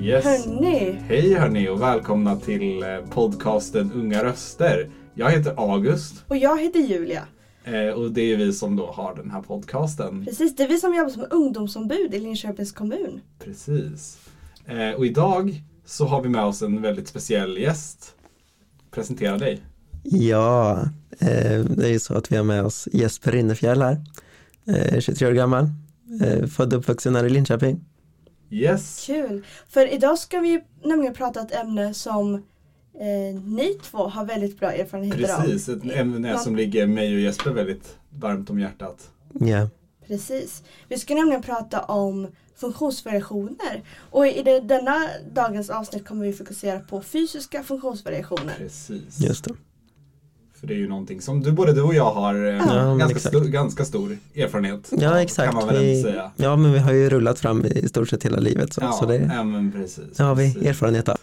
Yes. Hörni, Hej hörni och välkomna till eh, podcasten Unga Röster. Jag heter August och jag heter Julia. eh, och det är vi som då har den här podcasten. Precis, det är vi som jobbar som ungdomsombud i Linköpings kommun. Precis. Eh, Och idag så har vi med oss en väldigt speciell gäst. Presentera dig. Ja, eh, det är ju så att vi har med oss Jesper Rinnefjäll här. Eh, 23 år gammal, eh, född och uppvuxen här i Linköping. Yes. Kul! För idag ska vi nämligen prata ett ämne som eh, ni två har väldigt bra erfarenheter av. Precis, ett ämne som ligger mig och Jesper väldigt varmt om hjärtat. Ja, Precis. Vi ska nämligen prata om funktionsvariationer. Och i det, denna dagens avsnitt kommer vi fokusera på fysiska funktionsvariationer. Precis. just det. För det är ju någonting som du, både du och jag har eh, Ja, ganska, stor, ganska stor erfarenhet Ja, exakt. Kan man väl Vi, säga. ja, men vi har ju rullat fram i stort sett hela livet. Så, Ja, så det ja men precis. det har vi precis. erfarenhet av.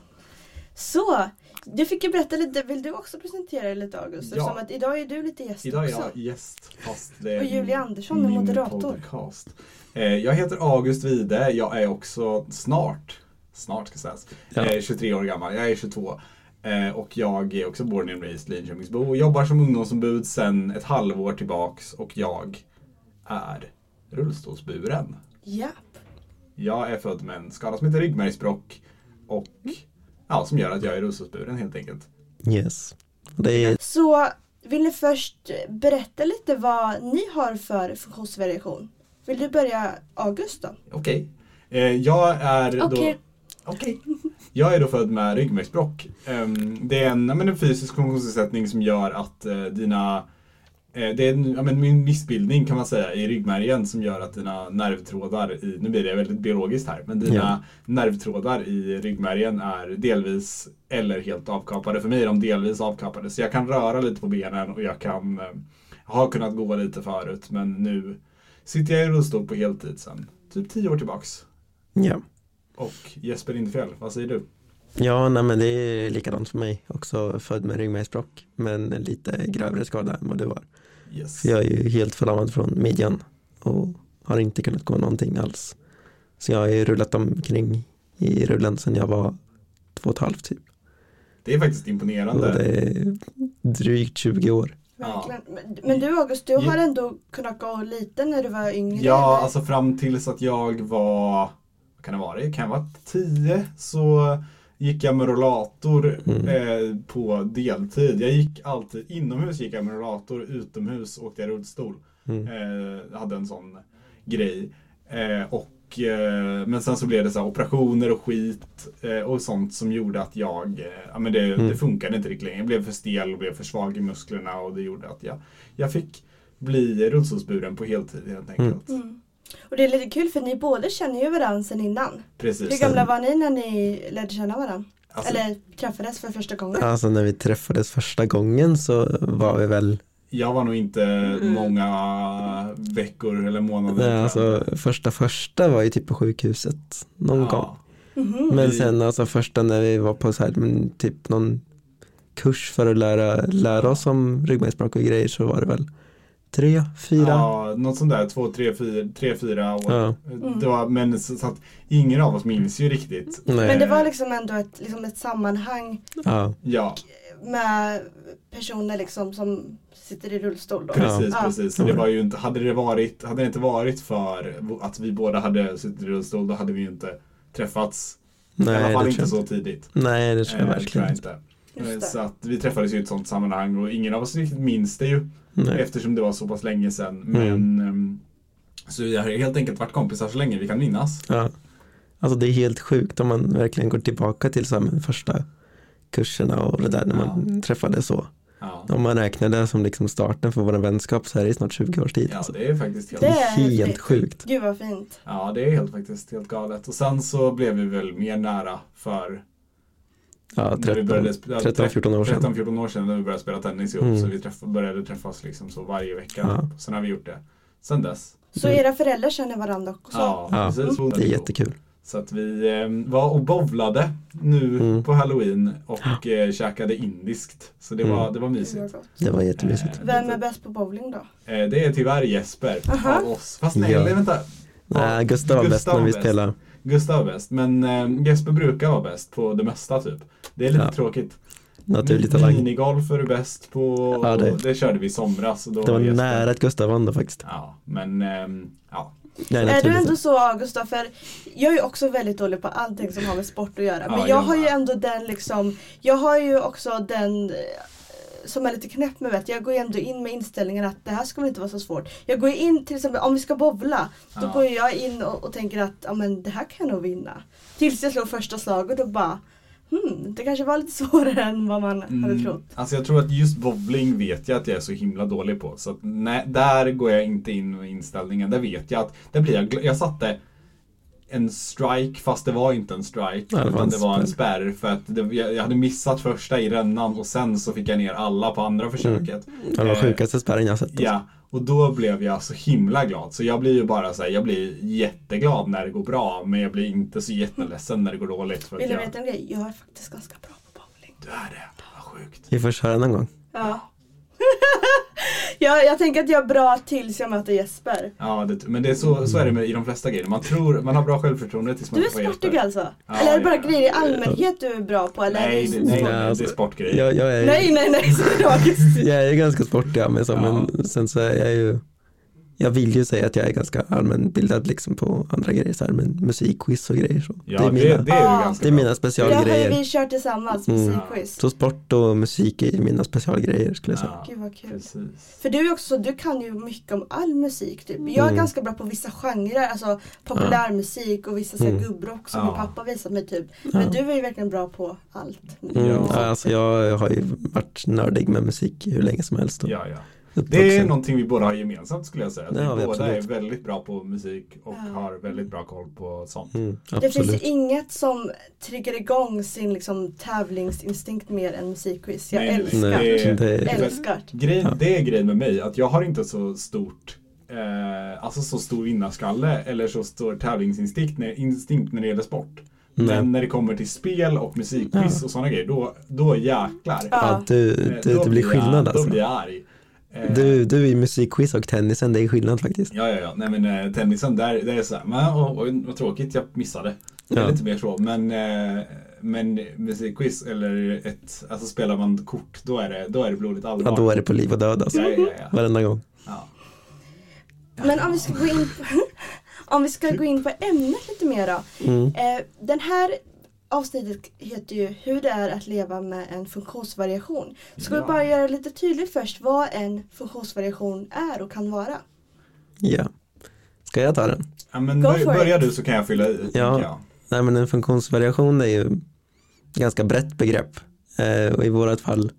Så, du fick ju berätta lite. Vill du också presentera dig lite August? Ja. Eftersom att idag är du lite gäst Idag är också. jag gäst fast det är Och Julia Andersson är moderator. podcast. Eh, Jag heter August Wide, jag är också snart, snart ska sägas, Ja. eh, 23 år gammal, jag är 22. Eh, Och jag är också born and raised Linköpingsbo och jobbar som ungdomsombud sedan ett halvår tillbaks och jag är rullstolsburen. Ja. Jag är född med en skada som heter ryggmärgsbråck och ja, som gör att jag är rullstolsburen helt enkelt. Yes. Det är, Så vill ni först berätta lite vad ni har för funktionsvariation? Vill du börja August då? Okej. Eh, Jag är då... Okej. Okej. Jag är då född med ryggmärgsbråck. Ehm, Det är en, men en fysisk funktionsnedsättning som gör att eh, dina eh, det är en, ja, men en missbildning kan man säga i ryggmärgen som gör att dina nervtrådar, i, nu blir det väldigt biologiskt här, men dina Ja. nervtrådar i ryggmärgen är delvis eller helt avkapade. För mig är de delvis avkapade så jag kan röra lite på benen och jag kan eh, har kunnat gå lite förut men nu sitter jag i rullstol på heltid sedan typ tio år tillbaks. ja. Och Jesper Lindfjäll, vad säger du? Ja, nej, men det är likadant för mig. Också född med ryggmärgsbråck, men en lite grövre skada än vad du har. Yes. Jag är ju helt förlamad från midjan och har inte kunnat gå någonting alls. Så jag har ju rullat omkring i rullen sedan jag var två och ett halvt typ. Det är faktiskt Och imponerande. det är drygt 20 år. Ja. Men, du August, du har ändå kunnat gå lite när du var yngre? Ja, eller? alltså fram tills att jag var, kan det vara, kan jag vara tio så gick jag med rollator Mm. eh, på deltid. Jag gick alltid, inomhus gick jag med rollator, utomhus åkte jag rullstol. Mm. Eh, hade en sån grej. Eh, och, eh, men sen så blev det så här operationer och skit eh, och sånt som gjorde att jag, eh, ja men det, Mm. det funkade inte riktigt längre. Jag blev för stel och blev för svag i musklerna och det gjorde att jag, jag fick bli rullstolsburen på heltid helt enkelt. Mm. Och det är lite kul för ni båda känner ju varandra sedan innan. Precis. Hur gamla var ni när ni lärde känna varandra? Alltså, Eller träffades för första gången? Alltså när vi träffades första gången så var vi väl, Jag var nog inte många veckor eller månader. nej, alltså första första var ju typ på sjukhuset någon gång. Mhm. Men Vi- sen alltså första när vi var på så här, men typ någon kurs för att lära, lära oss om ryggmärgsbråck och grejer så var det väl tre, fyra. Ja, något sånt där. Två, tre, fyra, tre, fyra år. Ja. Det var, men så, så att ingen av oss minns ju riktigt. Nej. Men det var liksom ändå ett, liksom ett sammanhang Ja, Ja, med personer liksom som sitter i rullstol då. precis, Ja. precis. Så det var ju inte, hade det varit, hade det inte varit för att vi båda hade suttit i rullstol då hade vi ju inte träffats. I nej, alla fall inte jag så tidigt. Nej, det tror jag Eh, verkligen jag inte. Eh. Så att vi träffades ju i ett sånt sammanhang och ingen av oss riktigt minns det ju. Nej. Eftersom det var så pass länge sedan. Mm. Men ehm, Så vi har helt enkelt varit kompisar så länge vi kan minnas. Ja. Alltså det är helt sjukt om man verkligen går tillbaka till så här, första kurserna och det där när man träffades så. Ja, Om man räknar det som liksom starten för vår vänskap så är det snart 20 års tid. ja det är faktiskt helt Det är helt sjukt. Gud vad fint. Ja, det är helt faktiskt helt galet. Och sen så blev vi väl mer nära för Ja, när vi 13, börade sp- 13-14 år sedan. 13-14 år sedan när vi började spela tennis ihop. Mm. Så vi träff, började träffas liksom så varje vecka. Ja. Sen har vi gjort det sen dess. Så Mm. era föräldrar känner varandra också? Ja, Ja, precis. Det är jättekul. Så att vi eh, var och bowlade nu Mm. på halloween och eh, käkade indiskt. Så det, Mm. var, det var mysigt. Det var jättemysigt. Eh, Vem är bäst på bowling då? Eh, det är tyvärr Jesper Aha. av oss. Fast nej, Ja. vänta. Nej, Gustav var bäst när vi spelade. Gustav var bäst. Men eh, Jesper brukar vara bäst på det mesta typ. Det är lite Ja. tråkigt. Naturlig talang. Minigolf är du bäst på. Ja, det- det... körde vi i somras. Och då Det var Jesper- nära att Gustav vann då faktiskt. Ja, men ehm, ja. Nej, Är du ändå så Gustav, för jag är ju också väldigt dålig på allting som har med sport att göra. Men Ja, jag jag har ju ändå den liksom, jag har ju också den eh, som är lite knäpp med vet, jag går ändå in med inställningen att det här ska väl inte vara så svårt. Jag går in till exempel om vi ska bovla, då Ja. går jag in och, och tänker att ja, men det här kan jag nog vinna. Tills jag slår första slaget och bara hmm, det kanske var lite svårare än vad man hade Mm, trott. Alltså jag tror att just bowling vet jag att jag är så himla dålig på. Så nej, där går jag inte in med inställningen. Där vet jag att, där blir jag, jag satte en strike fast det var inte en strike. Var utan en det var en spärr. för att det, jag, hade missat första i rännan och sen så fick jag ner alla på andra försöket. Det var Eh, sjukaste spärren jag sett. Ja, och då blev jag så himla glad. Så jag blir ju bara så här, jag blir jätteglad när det går bra. Men jag blir inte så jätteledsen när det går dåligt. För Vill du jag, veta en grej? Jag är faktiskt ganska bra på bowling. Du är det, vad sjukt. Vi får köra någon gång. Ja. Jag, jag tänker att jag är bra tills jag möter Jesper. Ja, det, men det är så, så är det med, i de flesta grejer. Man tror, man har bra självförtroende tills man Du är sportig alltså? Ja, eller är det bara ja. grejer i allmänhet du är bra på? Eller Nej, det, nej, nej, det är sportgrejer. Jag, jag, är, nej, nej, nej, så jag är ganska sportig ja, men, så, Ja. men sen så är jag ju jag vill ju säga att jag är ganska allmänbildad liksom på andra grejer så här, men musikquiz och grejer så. Ja, det är det, mina, det, är Ah. du ganska det är mina Det har specialgrejer. ju vi kört tillsammans, Mm. musikquiz. Så sport och musik är mina specialgrejer skulle jag säga. Ja, Gud vad kul. precis. För du är också så, du kan ju mycket om all musik typ. Jag är Mm. ganska bra på vissa genrer, alltså populärmusik och vissa så här Mm. gubbrock som Ja. min pappa visat mig typ. Men Ja. du är ju verkligen bra på allt. Mm, Ja. ja. alltså jag har ju varit nördig med musik hur länge som helst. och Ja, ja. Det är någonting vi båda har gemensamt skulle jag säga. Att har vi båda absolut. är väldigt bra på musik och Ja. har väldigt bra koll på sånt. Mm, Det finns ju inget som triggar igång sin liksom, tävlingsinstinkt mer än musikquiz. Jag Nej, älskar. Nej, Det- det, Älskar. Grej, Ja. Det är grejen med mig, att jag har inte så stort eh, Alltså så stor vinnarskalle eller så stor tävlingsinstinkt när, instinkt när det gäller sport. Nej. Men när det kommer till spel och musikquiz Ja. och sådana grejer, då, då jäklar. Ja. ja, du, Eh, du, då det blir skillnad jag, Då alltså. blir jag arg. Eh, Du, du i musikquiz och tennisen, det är skillnad faktiskt. Ja, ja, ja. Nej men eh, tennisen, där, där är det såhär, men åh, oj, vad tråkigt jag missade. Det är Ja. lite mer så. Men, eh, men musikquiz eller ett, alltså spelar man kort, då är det, då är det blodigt allvar. Ja, då är det på liv och död alltså. Ja, ja, ja. Varenda gång. ja. Men om vi ska gå in på, om vi ska gå in på ämnet lite mer då. Mm. Eh, den här avsnittet heter ju Hur det är att leva med en funktionsvariation. Ska Ja. vi bara göra lite tydligt först vad en funktionsvariation är och kan vara? Ja. Ska jag ta den? ja men bör, börja it. du så kan jag fylla i. jag. Nej men en funktionsvariation är ju ett ganska brett begrepp. Eh, och i vårat fall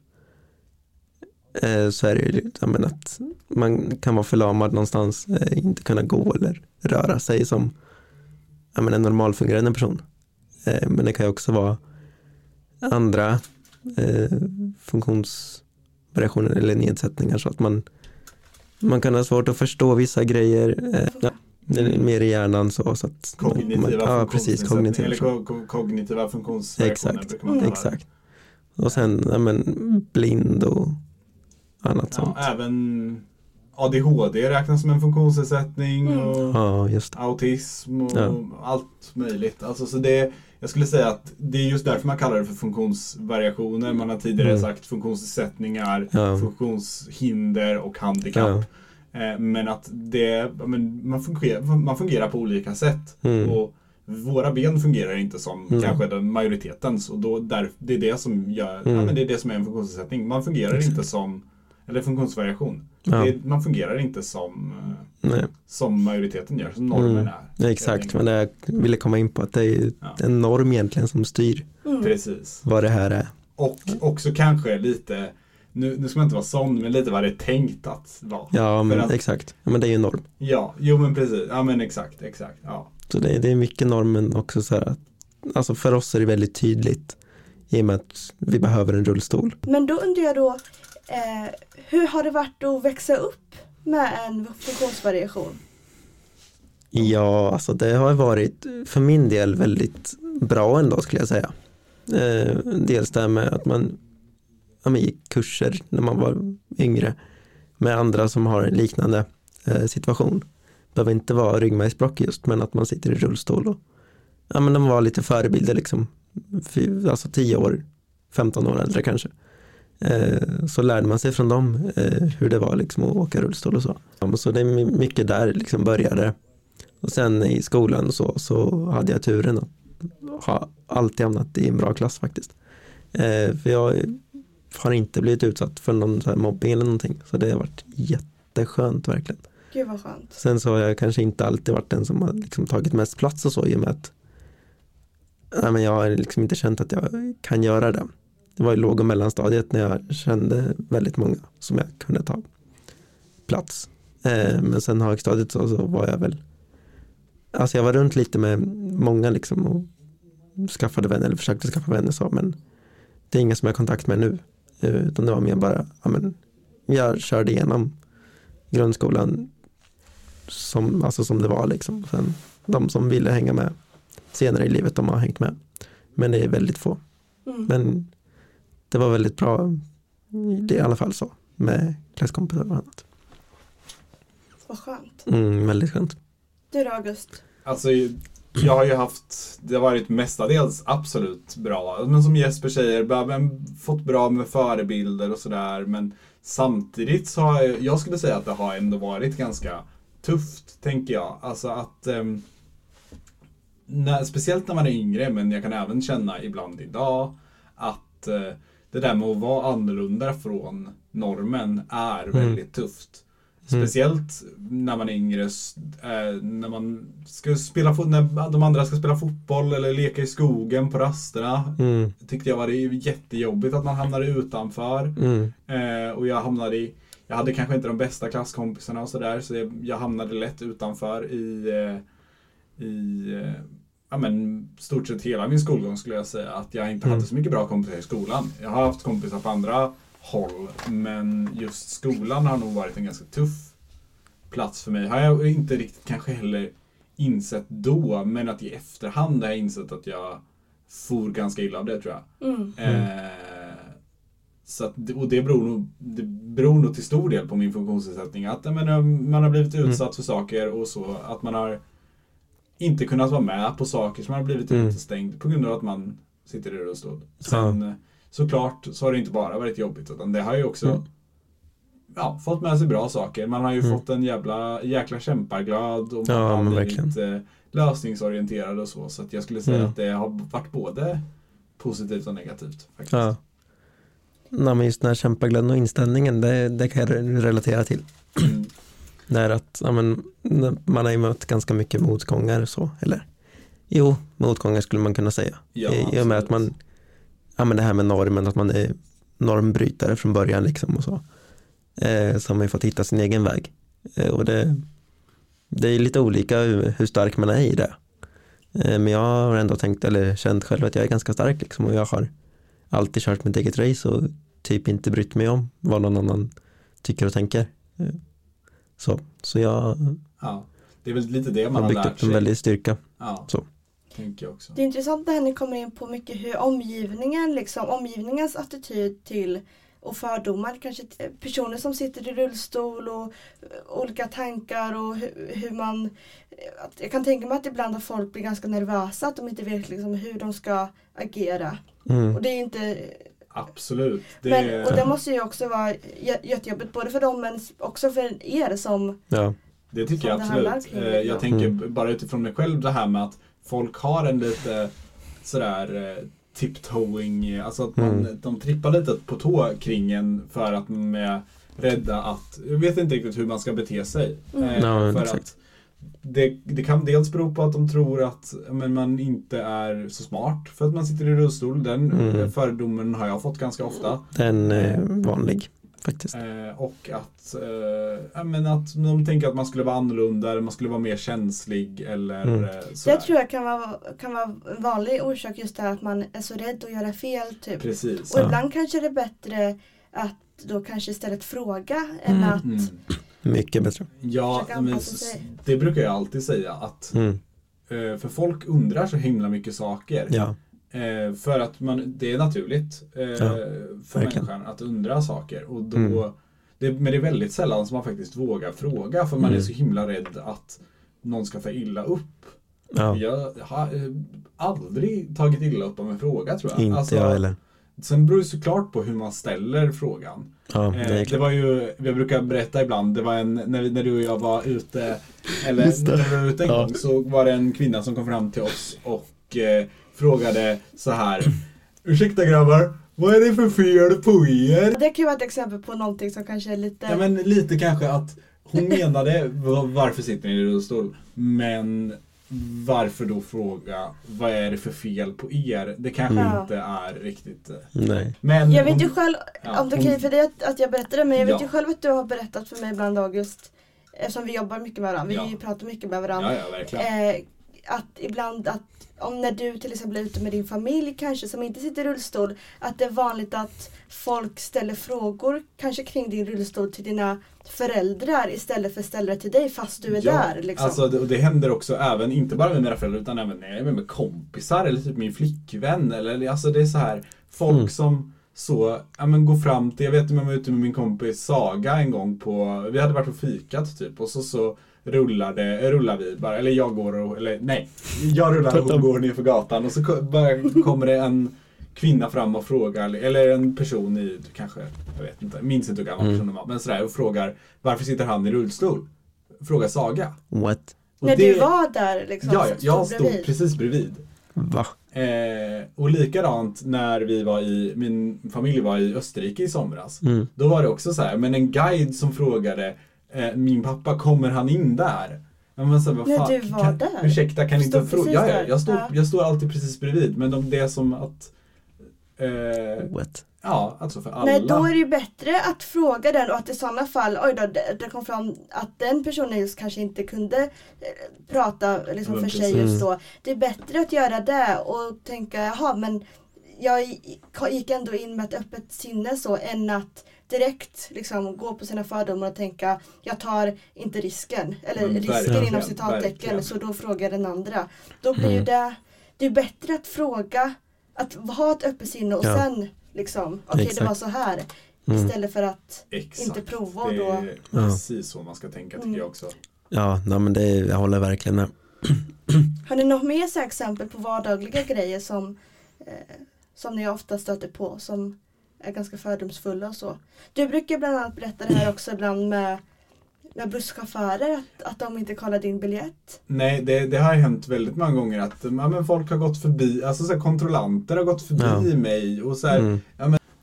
eh, så är det ju ja, men att man kan vara förlamad någonstans, eh, inte kunna gå eller röra sig som ja, men en normalfungerande person. Eh, men det kan ju också vara andra eh, funktionsvariationer eller nedsättningar så att man, man kan ha svårt att förstå vissa grejer. Eh, ja, är mer i hjärnan så, så att Kognitiva man, ja, precis, kognitiva eller ko kognitiva funktionsvariationer Exakt. Exakt. Och sen ja, men, blind och annat sånt. Ja, även ADHD räknas som en funktionsnedsättning Mm. och Ja, just autism och Ja. allt möjligt. Alltså, så det, jag skulle säga att det är just därför man kallar det för funktionsvariationer. Man har tidigare Mm. sagt funktionsnedsättningar, Ja. funktionshinder och handikapp. Eh, Men att det, ja, men man, fungerar, man fungerar på olika sätt. Mm. Och våra ben fungerar inte som Mm. kanske den majoritetens och då där, det är det som gör, ja, Mm. men det är det som är en funktionsnedsättning. Man fungerar inte som, eller funktionsvariation. Ja. Det, man fungerar inte som, eh, Nej, som majoriteten gör, som normen Mm. är. exakt, men det jag ville komma in på att det är Ja. en norm egentligen som styr Mm. Precis. vad det här är. Och också kanske lite, nu, nu ska man inte vara sån, men lite vad det är tänkt att vara. Ja, men att- exakt. Ja, men det är ju norm. Ja, jo men precis. Ja men exakt, exakt. Ja. Så det, det är mycket normen också så här att, alltså för oss är det väldigt tydligt i och med att vi behöver en rullstol. Men då undrar jag då, eh, hur har det varit att växa upp med en funktionsvariation? Ja, alltså det har varit för min del väldigt bra ändå skulle jag säga. Eh, dels det här med att man ja, men gick kurser när man var yngre med andra som har en liknande eh, situation. behöver inte vara ryggmärgsbråck just men att man sitter i rullstol och ja men de var lite förebilder liksom. Fy- Alltså 10 år, 15 år äldre kanske. Eh, så lärde man sig från dem eh, hur det var liksom att åka rullstol och så. Så det är my- mycket där liksom började. Och sen i skolan så, så hade jag turen att ha alltid hamnat i en bra klass faktiskt. Eh, för jag har inte blivit utsatt för någon så mobbing eller någonting. Så det har varit jätteskönt verkligen. Gud vad skönt. Sen så har jag kanske inte alltid varit den som har liksom tagit mest plats och så i och med att nej, men jag har liksom inte känt att jag kan göra det. Det var i låg och mellanstadiet när jag kände väldigt många som jag kunde ta plats. Eh, men sen högstadiet så, så var jag väl Alltså jag var runt lite med många liksom och skaffade vänner eller försökte skaffa vänner så men det är inga som jag har kontakt med nu. Eh, Utan det var mer bara, ja men jag körde igenom grundskolan som, alltså som det var liksom. Sen, de som ville hänga med senare i livet, de har hängt med. Men det är väldigt få. Mm. Men det var väldigt bra, det är i alla fall så, med klasskompisar och annat. Vad skönt. Mm, väldigt skönt. Du då August? Alltså, jag har ju haft, det har varit mestadels absolut bra. Men som Jesper säger, fått bra med förebilder och sådär. Men samtidigt så har jag, jag skulle säga att det har ändå varit ganska tufft, tänker jag. Alltså att ehm, när, speciellt när man är yngre, men jag kan även känna ibland idag att eh, det där med att vara annorlunda från normen är Mm. väldigt tufft. Speciellt när man är yngre, eh, när man ska spela när de andra ska spela fotboll eller leka i skogen på rasterna. Mm, Tyckte jag var det jättejobbigt att man hamnade utanför. mm, Eh, och jag hamnade i, jag hade kanske inte de bästa klasskompisarna och sådär så jag, hamnade lätt utanför i, eh, i ja, men, stort sett hela min skolgång skulle jag säga. Att jag inte Mm. hade så mycket bra kompisar i skolan. Jag har haft kompisar på andra håll men just skolan har nog varit en ganska tuff plats för mig. Har jag inte riktigt kanske heller insett då men att i efterhand har jag insett att jag for ganska illa av det tror jag. Mm. Eh, så att, och det beror, nog, det beror nog till stor del på min funktionsnedsättning. Att jag menar, man har blivit Mm. utsatt för saker och så. Att man har inte kunnat vara med på saker som har blivit Mm. utestängd på grund av att man sitter i rullstol. Sen eh, såklart så har det inte bara varit jobbigt utan det har ju också Mm. ja, fått med sig bra saker. Man har ju Mm. fått en jävla, jäkla kämparglad och man Ja, har blivit eh, lösningsorienterad och så. Så att jag skulle säga Mm. att det har varit både positivt och negativt. Faktiskt. ja. Nej, men just den här kämpaglöden och inställningen, det, det kan jag relatera till. Mm. Det är att ja, men, man har ju mött ganska mycket motgångar så, eller jo, motgångar skulle man kunna säga. Ja, I, I och med att man, ja men det här med normen, att man är normbrytare från början liksom och så. Eh, så har man ju fått hitta sin egen väg. Eh, och det, det är lite olika hur, hur stark man är i det. Eh, men jag har ändå tänkt, eller känt själv att jag är ganska stark liksom och jag har alltid kört mitt eget race och typ inte brytt mig om vad någon annan tycker och tänker. Så, så jag Ja, det är väl lite det man har har byggt lärt upp en sig. väldig styrka. Ja, så. tänker jag också. Det är intressant när ni kommer in på mycket hur omgivningen, liksom, omgivningens attityd till och fördomar, kanske personer som sitter i rullstol och olika tankar och hur, hur man... jag kan tänka mig att ibland att folk blir ganska nervösa, att de inte vet liksom hur de ska agera. Mm. Och det är inte... Absolut. Det Men, och det måste ju också vara jä- jättejobbigt både för dem men också för er som... Ja, Det tycker jag absolut. Eh, Jag tänker Mm. bara utifrån mig själv det här med att folk har en lite sådär eh, tiptoeing, alltså att man, Mm. de trippar lite på tå kring en för att de är rädda att, jag vet inte riktigt hur man ska bete sig. Mm. Eh, för exakt. att det, det kan dels bero på att de tror att men, man inte är så smart för att man sitter i rullstol. Den Mm. eh, fördomen har jag fått ganska ofta. den är vanlig faktiskt. Eh, och att, eh, men att de tänker att man skulle vara annorlunda, eller man skulle vara mer känslig eller Mm. eh. Det tror jag kan vara, kan vara en vanlig orsak just det här att man är så rädd att göra fel typ. Precis. Och Ja. ibland kanske det är bättre att då kanske istället fråga än Mm. att Mm. Mycket bättre. Ja, men det brukar jag alltid säga att Mm. eh, för folk undrar så himla mycket saker. Ja, Eh, för att man, det är naturligt eh, för verkligen. människan att undra saker. Och då, Mm. det, men det är väldigt sällan som man faktiskt vågar fråga för man Mm. är så himla rädd att någon ska ta illa upp. Ja, Jag har aldrig tagit illa upp av en fråga tror jag. inte Alltså, jag heller. Sen beror det såklart på hur man ställer frågan. Ja, Eh, det är det var ju, jag brukar berätta ibland, det var en, när, vi, när du och jag var ute, eller när vi var ute en Ja. gång, så var det en kvinna som kom fram till oss och eh, frågade så här Ursäkta grabbar, vad är det för fel på er? Det kan ju vara ett exempel på någonting som kanske är lite... Ja men lite kanske att hon menade "Va- varför sitter ni i rullstol? Men varför då fråga vad är det för fel på er? Det kanske Mm. inte är riktigt eh, Nej. Men jag vet ju själv, ja, om det är okej för dig att, att jag berättar det, men jag vet Ja. ju själv att du har berättat för mig ibland August, eftersom vi jobbar mycket med varandra, vi Ja. pratar mycket med varandra, Ja, ja, verkligen. eh, att ibland att om när du till exempel är ute med din familj kanske som inte sitter i rullstol, att det är vanligt att folk ställer frågor kanske kring din rullstol till dina föräldrar istället för ställa det till dig fast du är där. Liksom. Alltså, det, och det händer också även, inte bara med mina föräldrar utan även när jag är med, med kompisar eller typ min flickvän. Eller, alltså det är så här folk Mm. som så, ja men går fram till, jag vet när jag var ute med min kompis Saga en gång på, vi hade varit och fikat typ och så så rullade, rullar vi bara, eller jag går och, eller nej, jag rullar och hon går ner för gatan och så bara kommer det en kvinna fram och frågar, eller en person i, kanske, jag vet inte, minns inte hur gammal Mm. personen var, men sådär och frågar varför sitter han i rullstol? Frågar Saga. What? Och när det- du var där liksom, Ja, ja, jag stod stod bredvid. precis bredvid. Va? Eh, och likadant när vi var i, min familj var i Österrike i somras. Mm. Då var det också så här, men en guide som frågade eh, min pappa, kommer han in där? Ja, men så, vad När fan, du var kan, där? Ursäkta, kan Du inte stod fråga? Ja, ja, jag, står, Ja. jag står alltid precis bredvid. Men de, det är som att eh, What? Ja, alltså för alla. Nej, då är det ju bättre att fråga den och att i sådana fall, oj då, det, det kom fram att den personen just kanske inte kunde eh, prata liksom, för sig just då. Det är bättre att göra det och tänka, jaha men jag gick ändå in med ett öppet sinne så än att direkt liksom gå på sina fördomar och tänka jag tar inte risken. Eller Men risken inom citattecken så då frågar den andra. Då blir ju Mm. det, det är bättre att fråga, att ha ett öppet sinne och Ja. sen liksom, okej det Exakt. var så här. Mm. Istället för att Exakt. inte prova och det då- är Ja. precis så man ska tänka tycker Mm. jag också. Ja, nej, men det, jag håller verkligen med. Har ni något mer så här exempel på vardagliga grejer som, eh, som ni ofta stöter på som är ganska fördomsfulla och så? Du brukar bland annat berätta det här också ibland med, med busschaufförer att, att de inte kollar din biljett. Nej, det, det har hänt väldigt många gånger att ja, men folk har gått förbi, alltså så här, kontrollanter har gått förbi Ja. mig och så här,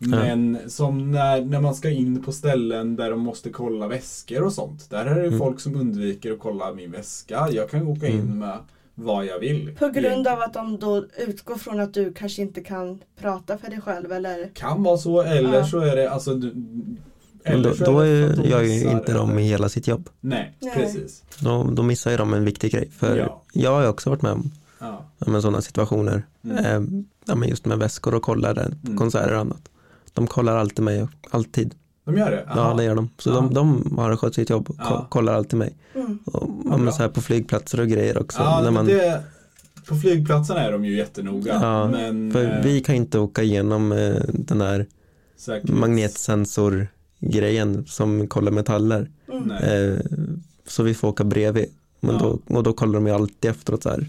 Mm. Men som när, när man ska in på ställen där de måste kolla väskor och sånt. Där är det Mm. folk som undviker att kolla min väska. Jag kan åka in Mm. med vad jag vill. På grund av att de då utgår från att du kanske inte kan prata för dig själv eller Kan vara så, eller Ja. så är det alltså du, Men då, så då är, gör ju inte de eller- i hela sitt jobb. Nej, Nej. precis. Då, då missar ju de en viktig grej. För Ja. jag har ju också varit med om Ja. men sådana situationer. Mm. Eh, ja, men just med väskor och kollar på Mm. konserter och annat. De kollar alltid mig, alltid. De gör det? Ja, Aha. det gör de. Så Ja. de, de har skött sitt jobb och Ja. kollar alltid mig. mm. Och, Ja, ja, så här på flygplatser och grejer också. Ja, när man, det, på flygplatserna är de ju jättenoga. Ja, men, för eh, vi kan inte åka igenom eh, den här säkerhets- magnetsensorgrejen som kollar metaller. Mm. Eh, så vi får åka bredvid. Men Ja. då, och då kollar de ju alltid efteråt så här.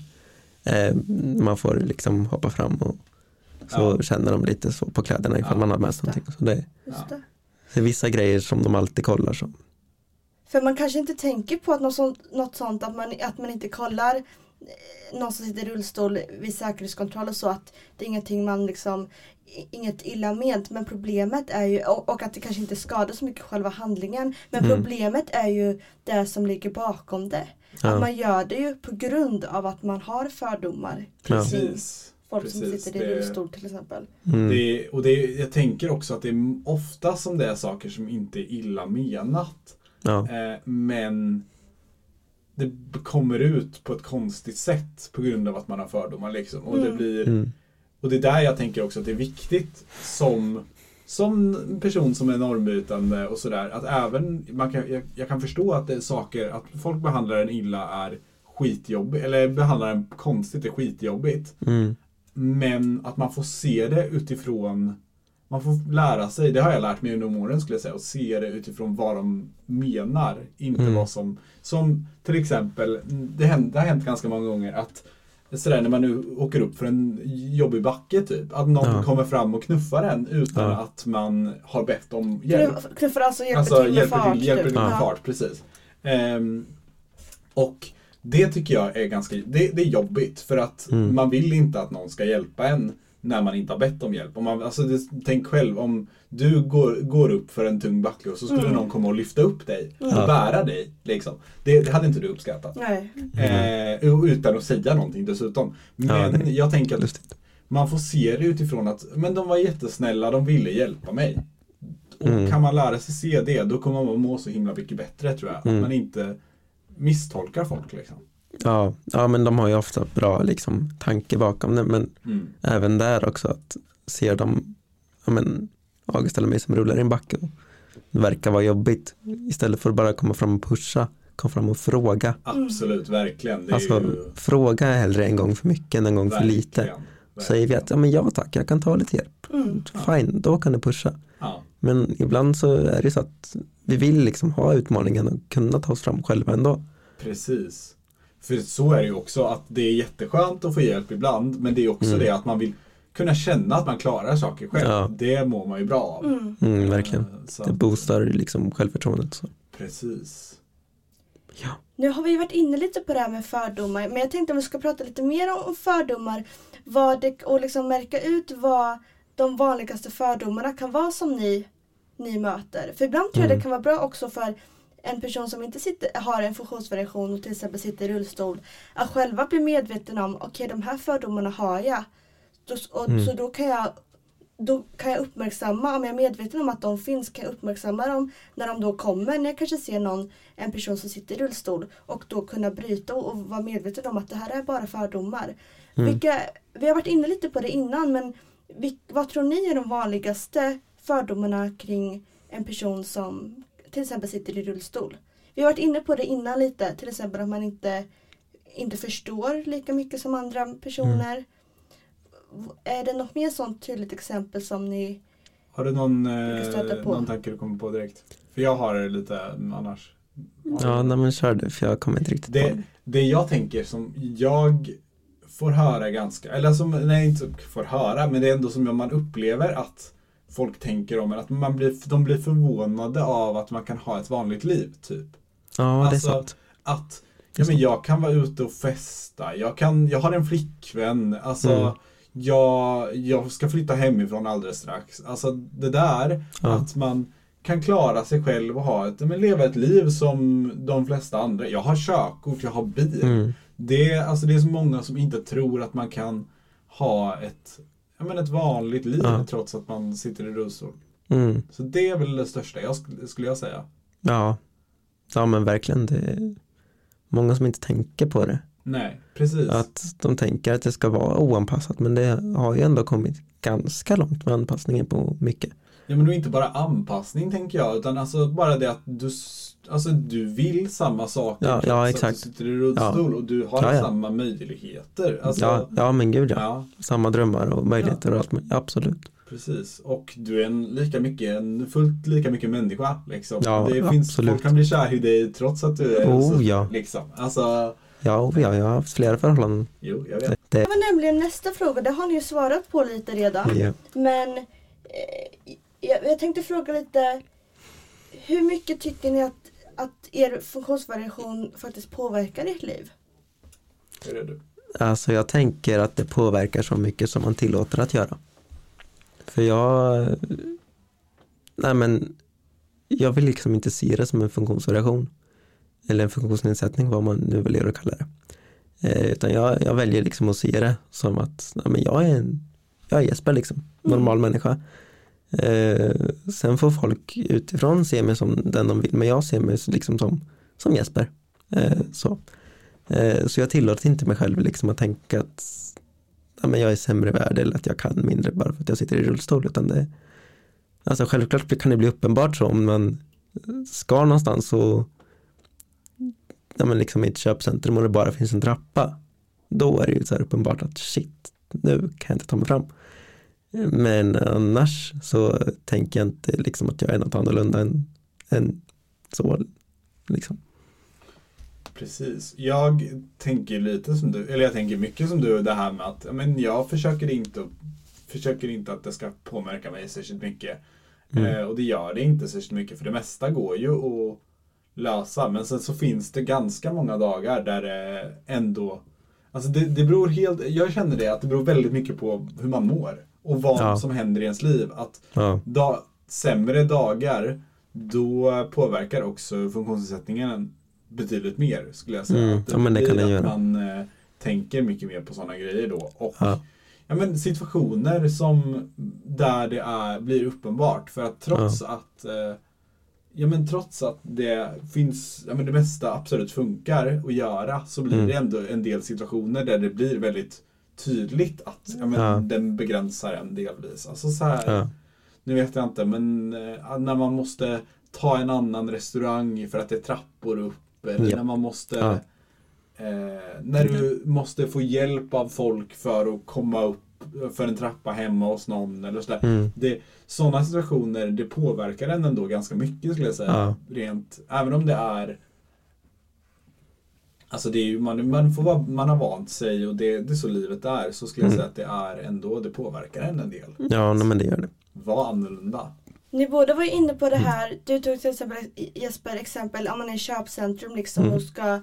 Eh, man får liksom hoppa fram och så Ja. känner de lite så på kläderna ifall Ja, man har med sig någonting. Så det, Just Ja. det. Det är vissa grejer som de alltid kollar. Så. För man kanske inte tänker på att något sånt, något sånt att, man, att man inte kollar eh, någon som sitter i rullstol vid säkerhetskontroll och så att det är ingenting man liksom Inget illa ment men problemet är ju och, och att det kanske inte skadar så mycket själva handlingen men Mm. problemet är ju det som ligger bakom det. Att Ja. man gör det ju på grund av att man har fördomar kring Ja. Precis. folk som Precis, sitter i det- rullstol till exempel. Mm. Det, och det, jag tänker också att det är ofta som det är saker som inte är illa menat. Ja. Eh, men det kommer ut på ett konstigt sätt på grund av att man har fördomar. Liksom. Och, det Mm. blir, Mm. och det är där jag tänker också att det är viktigt som, som person som är normbrytande och sådär. Att även, man kan, jag, jag kan förstå att det är saker, att folk behandlar en illa är skitjobbigt, eller behandlar en konstigt är skitjobbigt. Mm. Men att man får se det utifrån man får lära sig, det har jag lärt mig under åren skulle jag säga, och se det utifrån vad de menar. Inte Mm. vad som, som till exempel, det, hänt, det har hänt ganska många gånger att Sådär när man nu åker upp för en jobbig backe typ. Att någon Ja. kommer fram och knuffar en utan Ja. att man har bett om hjälp. Knuff- Knuffar alltså hjälper Alltså till med hjälper fart. till, hjälper typ. till med Ja. fart, precis. Ehm, och det tycker jag är ganska, det, det är jobbigt för att Mm. man vill inte att någon ska hjälpa en när man inte har bett om hjälp. Om man, alltså det, tänk själv om du går, går upp för en tung backe och så skulle Mm. någon komma och lyfta upp dig och Ja. bära dig. Liksom. Det, det hade inte du uppskattat. Nej. Eh, och utan att säga någonting dessutom. Men Ja, jag tänker att Lustigt. man får se det utifrån att men de var jättesnälla, de ville hjälpa mig. Och Mm. kan man lära sig se det, då kommer man må så himla mycket bättre tror jag. Mm. Att man inte misstolkar folk liksom. Ja, ja, men de har ju ofta bra liksom, tanke bakom det. Men Mm. även där också att ser de, ja men August eller mig som rullar i en backe och det verkar vara jobbigt. Istället för att bara komma fram och pusha, kom fram och fråga. Absolut, verkligen. Det är Alltså ju fråga är hellre en gång för mycket än en gång för lite. verkligen, Säger vi att ja men ja tack, jag kan ta lite hjälp. Mm. Fine, då kan du pusha. Ja, Men ibland så är det så att vi vill liksom ha utmaningen och kunna ta oss fram själva ändå. precis. För så är det ju också att det är jätteskönt att få hjälp ibland, men det är också Mm. det att man vill kunna känna att man klarar saker själv. Ja. Det mår man ju bra av. Mm. Mm, verkligen. Eh, Så, Det boostar liksom självförtroendet. Så. precis. Ja. Nu har vi varit inne lite på det här med fördomar men jag tänkte att vi ska prata lite mer om- om fördomar vad det, och liksom märka ut vad de vanligaste fördomarna kan vara som ni, ni möter. För ibland tror jag Mm. det kan vara bra också för en person som inte sitter, har en funktionsvariation och till exempel sitter i rullstol att själva bli medveten om okej de här fördomarna har jag. Då, och, Mm. Så då kan jag då kan jag uppmärksamma, om jag är medveten om att de finns, kan jag uppmärksamma dem när de då kommer. När jag kanske ser någon, en person som sitter i rullstol och då kunna bryta och, och vara medveten om att det här är bara fördomar. Mm. Vilka, vi har varit inne lite på det innan men vad tror ni är de vanligaste fördomarna kring en person som till exempel sitter i rullstol? Vi har varit inne på det innan lite, till exempel att man inte, inte förstår lika mycket som andra personer. Är det något mer sånt tydligt exempel som ni Har du någon, eh, på. någon tanke du kommer på direkt? För jag har lite annars. Ja, nej, men kör du för jag kommer inte riktigt på Det, det. det jag tänker som jag får höra ganska, eller som, nej inte får höra, men det är ändå som man upplever att folk tänker om en, att man blir, de blir förvånade av att man kan ha ett vanligt liv, typ. Ja, det är Alltså, sant. Att, ja men jag kan vara ute och festa, jag, kan, jag har en flickvän, alltså Mm. jag, jag ska flytta hemifrån alldeles strax. Alltså det där, Ja. att man kan klara sig själv och ha ett, men leva ett liv som de flesta andra. Jag har körkort, jag har bil. Mm. Det, är- alltså det är så många som inte tror att man kan ha ett, ja, men ett vanligt liv Ja. trots att man sitter i rullstol. Mm. Så det är väl det största, jag skulle, skulle jag säga. Ja. ja, men verkligen. Det är många som inte tänker på det. Nej, precis. Att de tänker att det ska vara oanpassat men det har ju ändå kommit ganska långt med anpassningen på mycket. Ja men är inte bara anpassning tänker jag utan alltså bara det att du, alltså, du vill samma saker Ja, ja, att exakt. du sitter i rullstol och du har Ja, ja. samma möjligheter. Alltså, ja, ja, men gud ja. ja, Samma drömmar och möjligheter och allt. Absolut. precis. Och du är en lika mycket, en fullt lika mycket människa. Liksom. Ja, det finns, absolut. folk kan bli kär i dig trots att du är Oh, så, ja. liksom. Alltså, Ja, och ja, jag har haft flera förhållanden. jo, jag vet. Det, var nämligen nästa fråga, det har ni ju svarat på lite redan. ja. Men eh, jag, jag tänkte fråga lite Hur mycket tycker ni att, att er funktionsvariation faktiskt påverkar ert liv? Hur är du? Alltså jag tänker att det påverkar så mycket som man tillåter att göra. För jag, nej men, jag vill liksom inte se det som en funktionsvariation. Eller en funktionsnedsättning, vad man nu väljer att kalla det. Eh, utan jag, jag väljer liksom att se det som att nej men jag är en, jag är Jesper liksom, normal människa. Eh, sen får folk utifrån se mig som den de vill, men jag ser mig liksom som, som Jesper. Eh, så. Eh, Så jag tillåter inte mig själv liksom att tänka att ja, men jag är sämre värd eller att jag kan mindre bara för att jag sitter i rullstol. Utan det, alltså självklart kan det bli uppenbart så om man ska någonstans så ja, men liksom i ett köpcentrum och det bara finns en trappa. Då är det ju så här uppenbart att shit, nu kan jag inte ta mig fram. Men annars så tänker jag inte liksom att jag är något annorlunda än, än så. Liksom. Precis. Jag tänker lite som du, eller jag tänker mycket som du, det här med att men jag försöker inte, försöker inte att det ska påverka mig särskilt mycket. Mm. Eh, och det gör det inte särskilt mycket för det mesta går ju att lösa. Men sen så finns det ganska många dagar där det ändå Alltså det, det beror helt, jag känner det att det beror väldigt mycket på hur man mår. Och vad Ja. som händer i ens liv. Att Ja, da, sämre dagar, då påverkar också funktionsnedsättningen betydligt mer skulle jag säga. Mm, Att ja, men det kan det att göra. Man eh, tänker mycket mer på sådana grejer då. Och Ja. ja, men situationer som där det är, blir uppenbart. För att trots att eh, Ja men trots att det finns, ja men det mesta absolut funkar att göra så blir Mm. det ändå en del situationer där det blir väldigt tydligt att ja, men Ja. den begränsar en delvis. Alltså så här, ja, nu vet jag inte, men eh, när man måste ta en annan restaurang för att det är trappor upp. Eller Ja. när man måste eh, När du måste få hjälp av folk för att komma upp för en trappa hemma hos någon eller sådär. mm, Det, sådana situationer, det påverkar en ändå ganska mycket skulle jag säga. Rent, även om det är Alltså det är ju, man, man, får vara, man har vant sig och det, det är så livet är. Så skulle jag Mm. säga att det är ändå, det påverkar en en del. ja nej, men det gör det. Var annorlunda. Ni båda var inne på det Mm. här, du tog till exempel Jesper exempel om man är i köpcentrum liksom Mm. och ska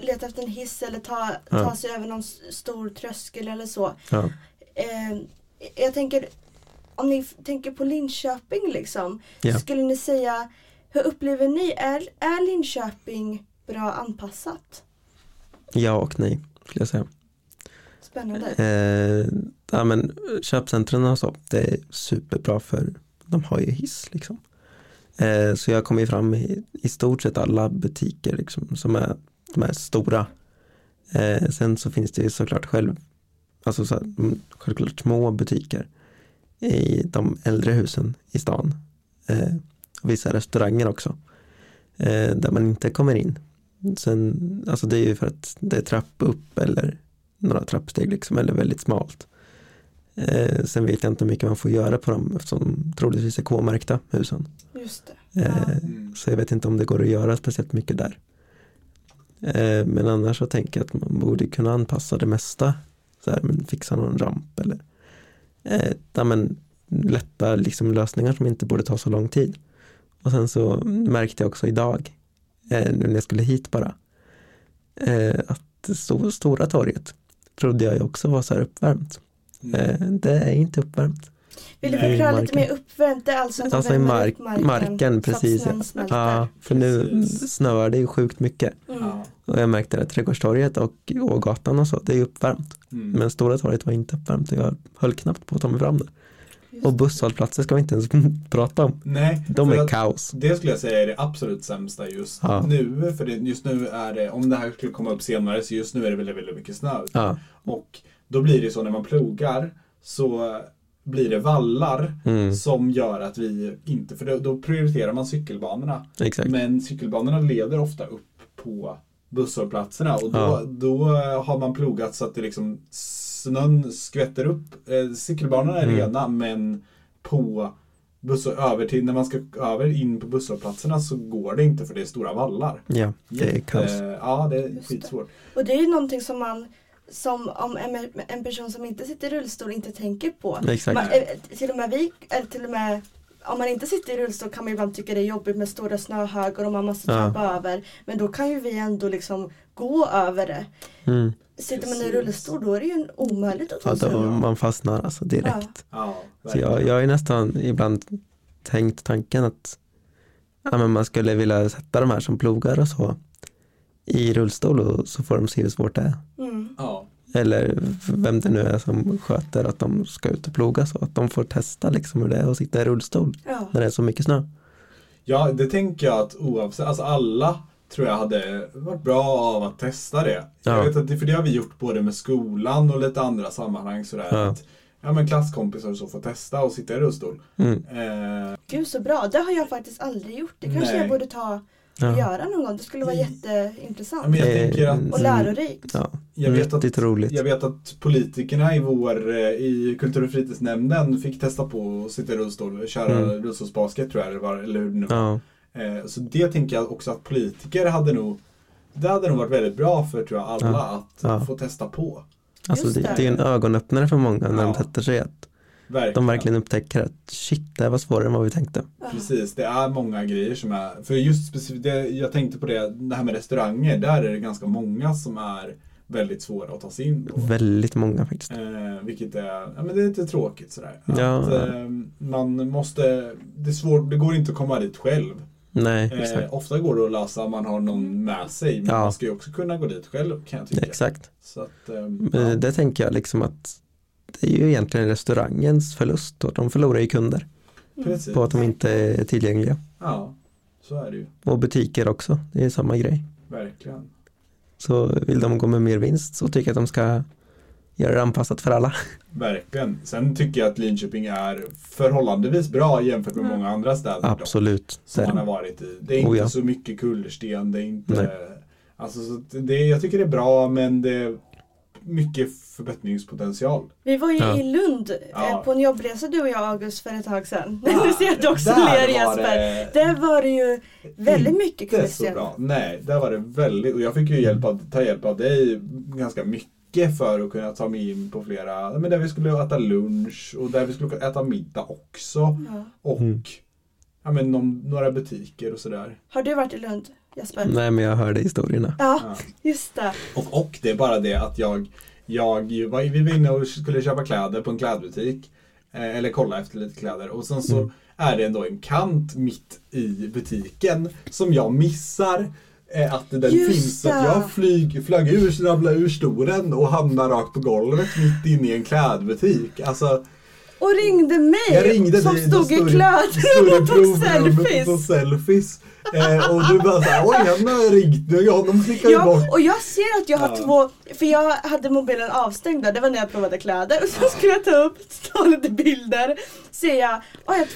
leta efter en hiss eller ta, Ja. ta sig över någon stor tröskel eller så. Ja, Eh, jag tänker, om ni tänker på Linköping liksom. Ja. Skulle ni säga, hur upplever ni, är, är Linköping bra anpassat? Ja och nej skulle jag säga. Spännande. Eh, ja, men köpcentren och så, det är superbra för de har ju hiss liksom. Eh, så jag kommer ju fram i, i stort sett alla butiker liksom, som är de är stora. Eh, sen så finns det ju såklart själv, alltså så här, mm, självklart små butiker i de äldre husen i stan. Eh, och vissa restauranger också. Eh, där man inte kommer in. Sen, alltså det är ju för att det är trapp upp eller några trappsteg liksom, eller väldigt smalt. Eh, sen vet jag inte hur mycket man får göra på dem eftersom de troligtvis är K-märkta husen. Just det. Eh. Mm. Så jag vet inte om det går att göra speciellt mycket där. Eh, men annars så tänker jag att man borde kunna anpassa det mesta. Så här, men fixa någon ramp eller eh, ja, men, lätta liksom, lösningar som inte borde ta så lång tid. Och sen så märkte jag också idag, eh, nu när jag skulle hit bara, eh, att så, Stora torget trodde jag också var så här uppvärmt. Mm. Eh, det är inte uppvärmt. Vill du förklara lite marken. mer uppvärmt? Det är alltså Alltså i mark, marken, att precis. Ja. för nu Precis. snöar det ju sjukt mycket. Mm. Och jag märkte att Trädgårdstorget och Ågatan och så, det är uppvärmt. Mm. Men Stora torget var inte uppvärmt och jag höll knappt på att ta mig fram där. Och busshållplatser ska vi inte ens prata om. Nej, De är kaos. det skulle jag säga är det absolut sämsta just Ja. nu. För det, just nu är det, om det här skulle komma upp senare, så just nu är det väldigt, väldigt mycket snö. Ja, Och då blir det så när man plogar så blir det vallar mm, som gör att vi inte, för då, då prioriterar man cykelbanorna. exakt. Men cykelbanorna leder ofta upp på busshållplatserna och då, Ja. då har man plogat så att det liksom snön skvätter upp. Eh, cykelbanorna är Mm. rena men på buss över till, när man ska över in på busshållplatserna så går det inte för det är stora vallar. Ja, det är kaos. Ja, det är Just det. skitsvårt. Och det är ju någonting som man som om en, en person som inte sitter i rullstol inte tänker på. Exakt. Man, eh, till och med vi, eller till och med om man inte sitter i rullstol kan man ibland tycka det är jobbigt med stora snöhögar och man måste Ja. trappa över. Men då kan ju vi ändå liksom gå över det. Mm. Sitter man i rullstol då är det ju omöjligt att Ja, ta sig då över. man fastnar alltså direkt. Ja, Så jag, jag ju nästan ibland tänkt tanken att ja, men man skulle vilja sätta de här som plogar och så i rullstol och så får de se hur svårt det är. Mm. Ja. Eller vem det nu är som sköter att de ska ut och ploga så att de får testa liksom hur det är att sitta i rullstol Ja. när det är så mycket snö. Ja, det tänker jag att oavsett, alltså alla tror jag hade varit bra av att testa det. Jag Ja. vet att det, för det har vi gjort både med skolan och lite andra sammanhang sådär. Ja. Att, ja men klasskompisar och så får testa och sitta i rullstol. Mm. Eh, Gud så bra, det har jag faktiskt aldrig gjort. Det kanske Nej. jag borde ta och Ja. göra någon gång. Det skulle vara Ja, jätteintressant. men jag Eh, tänker att Och lärorikt. Ja. jag vet, att, roligt. jag vet att politikerna i vår, eh, i kultur och fritidsnämnden fick testa på att sitta i rullstol och köra Mm. rullstolsbasket tror jag det var, eller hur det nu var. Ja, Eh, Så det tänker jag också att politiker hade nog Det hade nog varit väldigt bra för tror jag alla Ja. att Ja. få testa på. alltså det, det. är en ögonöppnare för många när Ja. de sätter sig att Verkligen. de verkligen upptäcker att shit, det här var svårare än vad vi tänkte. Precis, det är många grejer som är, för just specifikt, det, jag tänkte på det, det här med restauranger, där är det ganska många som är väldigt svåra att ta sig in på. Väldigt många faktiskt. Eh, vilket är, ja, men det är lite tråkigt sådär. Ja. Att, eh, man måste, det är svårt, det går inte att komma dit själv. Nej, Eh, ofta går det att lösa om man har någon med sig, men Ja. man ska ju också kunna gå dit själv kan jag tycka. Exakt. Att, eh, Men ja, det tänker jag liksom att det är ju egentligen restaurangens förlust och de förlorar ju kunder precis. på att de inte är tillgängliga. Ja, så är det ju. Och butiker också, det är samma grej. Verkligen. Så vill de gå med mer vinst så tycker jag att de ska göra det anpassat för alla. Verkligen. Sen tycker jag att Linköping är förhållandevis bra jämfört med Mm. många andra städer. Absolut. Som Det är man har varit i. Det är inte Oh ja. så mycket kullersten. Det är inte... Nej. Alltså, det, jag tycker det är bra men det är mycket förbättringspotential. Vi var ju Ja. i Lund Ja. eh, på en jobbresa du och jag August för ett tag sedan. Ja, nu ser jag att du också ler Jesper. det Där var det ju väldigt mycket Inte kullersten. Nej, där var det väldigt... Och jag fick ju hjälp av, ta hjälp av dig ganska mycket för att kunna ta mig in på flera... Men där vi skulle äta lunch och där vi skulle äta middag också. Ja. Och Mm. ja, men någon, några butiker och sådär. Har du varit i Lund Jesper? Nej men jag hörde historierna. Ja, Ja. just det. Och, och det är bara det att jag, jag var, vi var inne och skulle köpa kläder på en klädbutik. Eh, eller kolla efter lite kläder. Och sen så Mm. är det ändå en kant mitt i butiken som jag missar. Att den Just finns. Så att jag flyg, flög ur, ramlade ur stolen och hamnade rakt på golvet mitt inne i en klädbutik. Alltså, Och ringde mig ringde som stod i stod klädrum och tog provrummet och selfies. selfies. Eh, och du bara såhär, oj han har ringt nu, honom klickar vi bort. Ja, och jag ser att jag har Ja. två, för jag hade mobilen avstängd där, det var när jag provade kläder och så skulle jag ta upp, ta lite bilder, ser jag, oh, jag har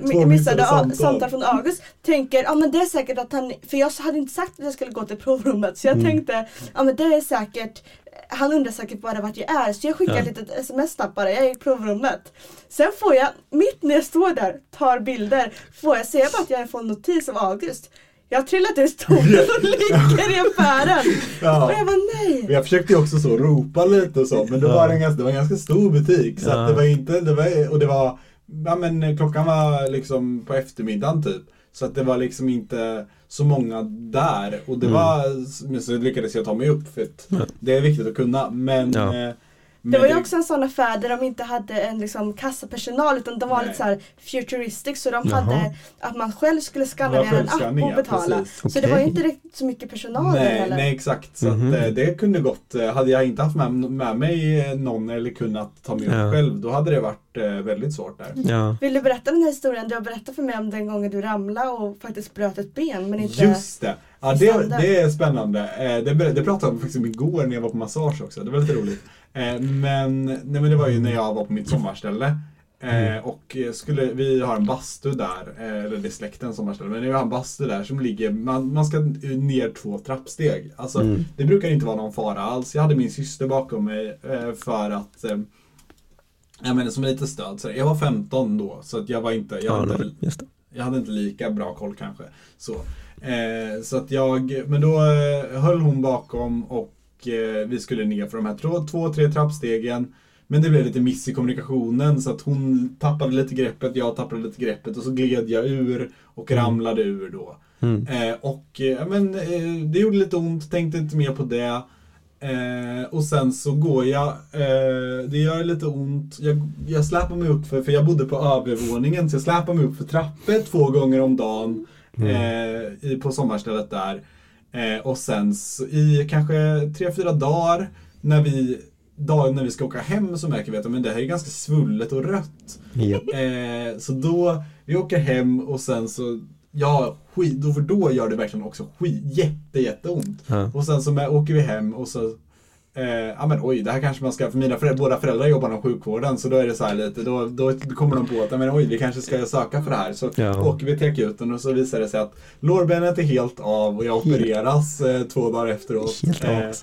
två, Två missade samtal. samtal från August, tänker, ja men det är säkert att han, för jag hade inte sagt att jag skulle gå till provrummet så jag Mm. tänkte, ja men det är säkert han undrar säkert bara vart jag är så jag skickar Ja. ett litet sms bara, jag är i provrummet. Sen får jag, mitt när jag står där, tar bilder, får jag se bara att jag får en notis av August. Jag har trillat ur stolen och ligger i affären. Ja. Och jag bara nej. Jag försökte också så ropa lite och så men det Ja. var en ganska, det var en ganska stor butik så Ja. att det var inte, det var, och det var, ja men klockan var liksom på eftermiddagen typ. Så att det var liksom inte så många där och det Mm. var, men så lyckades jag ta mig upp för det är viktigt att kunna men Ja. Det var ju också en sån affär där de inte hade en liksom kassapersonal utan de var Nej. lite så här futuristic så de Jaha. hade att man själv skulle skanna ner en app och betala. precis. Så det var ju inte riktigt så mycket personal Nej, heller. nej exakt. Så Mhm. att, eh, det kunde gått, eh, hade jag inte haft med, med mig eh, någon eller kunnat ta mig upp Ja. själv då hade det varit väldigt svårt där. Ja, Vill du berätta den här historien? Du har berättat för mig om den gången du ramlade och faktiskt bröt ett ben men inte... Just det! Ja, det, det är spännande. Det, det pratade jag faktiskt om igår när jag var på massage också. Det var lite roligt. Eh, Men, nej, men det var ju när jag var på mitt sommarställe. Eh, Och skulle, vi har en bastu där, eh, eller det är släktens sommarställe, men vi har en bastu där som ligger, man, man ska ner två trappsteg. Alltså, Mm. Det brukar inte vara någon fara alls. Jag hade min syster bakom mig för att eh, Ja men som lite stöd. Så jag var 15 då så att jag var inte, jag ja var inte jag hade inte lika bra koll kanske. Så, så att jag, men då höll hon bakom och vi skulle ner för de här två, tre trappstegen. Men det blev lite miss i kommunikationen så att hon tappade lite greppet, jag tappade lite greppet och så gled jag ur och Mm. ramlade ur då. Mm. Eh, och eh, men, eh, det gjorde lite ont, tänkte inte mer på det. Eh, och sen så går jag, eh, det gör lite ont, jag, jag släpar mig upp för, för jag bodde på övervåningen så jag släpar mig upp för trappor två gånger om dagen eh, i, på sommarstället där. Eh, och sen så, i kanske tre, fyra dagar när vi, dagen när vi ska åka hem så märker vi att men det här är ganska svullet och rött. Ja. Eh, så då, vi åker hem och sen så, ja, skit, då, för då gör det verkligen också skit, jätte, jätteont. Ja. Och sen så med, åker vi hem och så eh, ja men oj, det här kanske man ska, för mina föräldrar, båda föräldrar jobbar inom sjukvården så då är det så här lite, då, då kommer de på att, men oj, vi kanske ska söka för det här. Så Ja. åker vi till akuten och så visar det sig att lårbenet är helt av och jag Helt- opereras eh, två dagar efteråt. Helt Eh, av. Är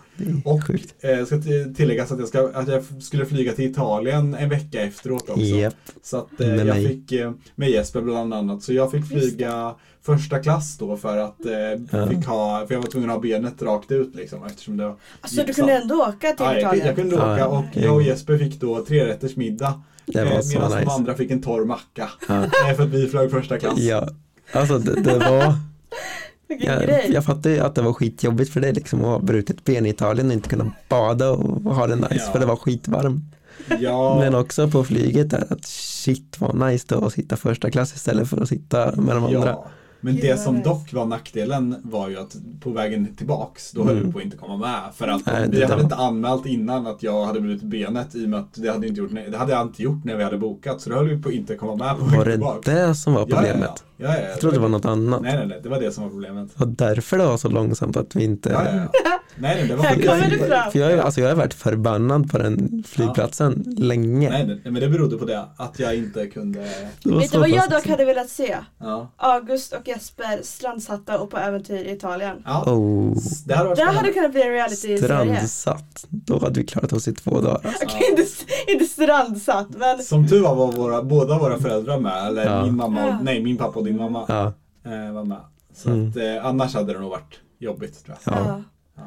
och sjukt. eh, ska till- tilläggas att jag, ska, att jag skulle flyga till Italien en vecka efteråt också. Japp. Så att eh, jag mig. fick, eh, med Jesper bland annat, så jag fick flyga första klass då för att eh, Ja. fick ha, för jag var tvungen att ha benet rakt ut liksom eftersom det var Alltså du gipsat. kunde ändå åka till Ja, jag, Italien? jag kunde åka och ja. jag och Jesper fick då trerätters middag. Det var så medan de nice. andra fick en torr macka. Ja. Eh, för att vi flög första klass. Ja, alltså det, det var, jag, jag fattar ju att det var skitjobbigt för dig liksom att ha brutit ben i Italien och inte kunna bada och ha det nice Ja. för det var skitvarmt. Ja, Men också på flyget där att shit vad nice då att sitta första klass istället för att sitta med de andra. ja. Men Gud, det som nice. dock var nackdelen var ju att på vägen tillbaks då höll Mm. vi på att inte komma med. För att Nej, vi det hade var- inte anmält innan att jag hade brutit benet i och med att det hade, inte gjort, det hade jag inte gjort när vi hade bokat. Så då höll vi på att inte komma med på Var vägen det tillbaks. det som var Ja, ja, problemet? Ja, ja, ja, Jag trodde det var något annat. Nej, nej, nej, det var det som var problemet. Och därför det var så långsamt att vi inte Ja, ja, ja. Nej, nej, det var Här kommer det fram. För jag, är- alltså jag har varit förbannad på den flygplatsen länge. Nej, nej, men det berodde på det. Att jag inte kunde... Det var Vet du vad jag dock hade velat se? Ja. August och Jesper strandsatta och på äventyr i Italien. ja. Oh, Det hade Det hade kunnat bli en reality-serie. strandsatt. Då hade vi klarat oss i två dagar. Alltså. Okej, inte, inte strandsatt men Som tur var var våra, båda våra föräldrar med. Eller Ja. min mamma, Ja. och, nej min pappa och din mamma Ja, eh, var med. Så Mm. att, eh, annars hade det nog varit jobbigt tror jag. ja. ja. Ja.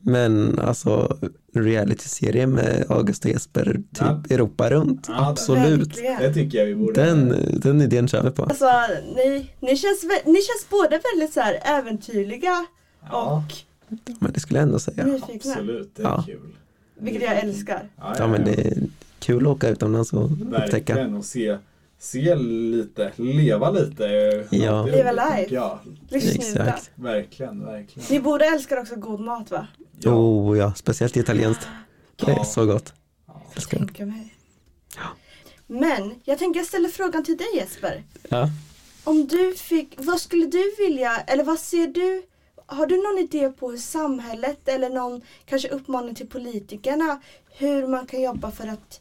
Men alltså reality-serie med August och Jesper typ Ja. Europa runt. Ja, Absolut. Verkligen. Det tycker jag vi borde... Den, den idén kör vi på. Alltså ni, ni, känns, ni känns både väldigt så här äventyrliga Ja, och Men det skulle jag ändå säga. nyfikna. absolut. Det är Ja. kul. Vilket jag älskar. Ja, Ja men det är kul att åka utomlands och upptäcka. Verkligen och se, se lite, leva lite. Ja. Leva life. Exakt. Verkligen, verkligen. Ni borde älskar också god mat va? Ja. Oh ja, speciellt italienskt. Det är Ja. så gott. Ja. Älskar. Tänker mig. Men jag tänker jag ställer frågan till dig Jesper. Ja. Om du fick, vad skulle du vilja, eller vad ser du, har du någon idé på hur samhället eller någon kanske uppmaning till politikerna hur man kan jobba för att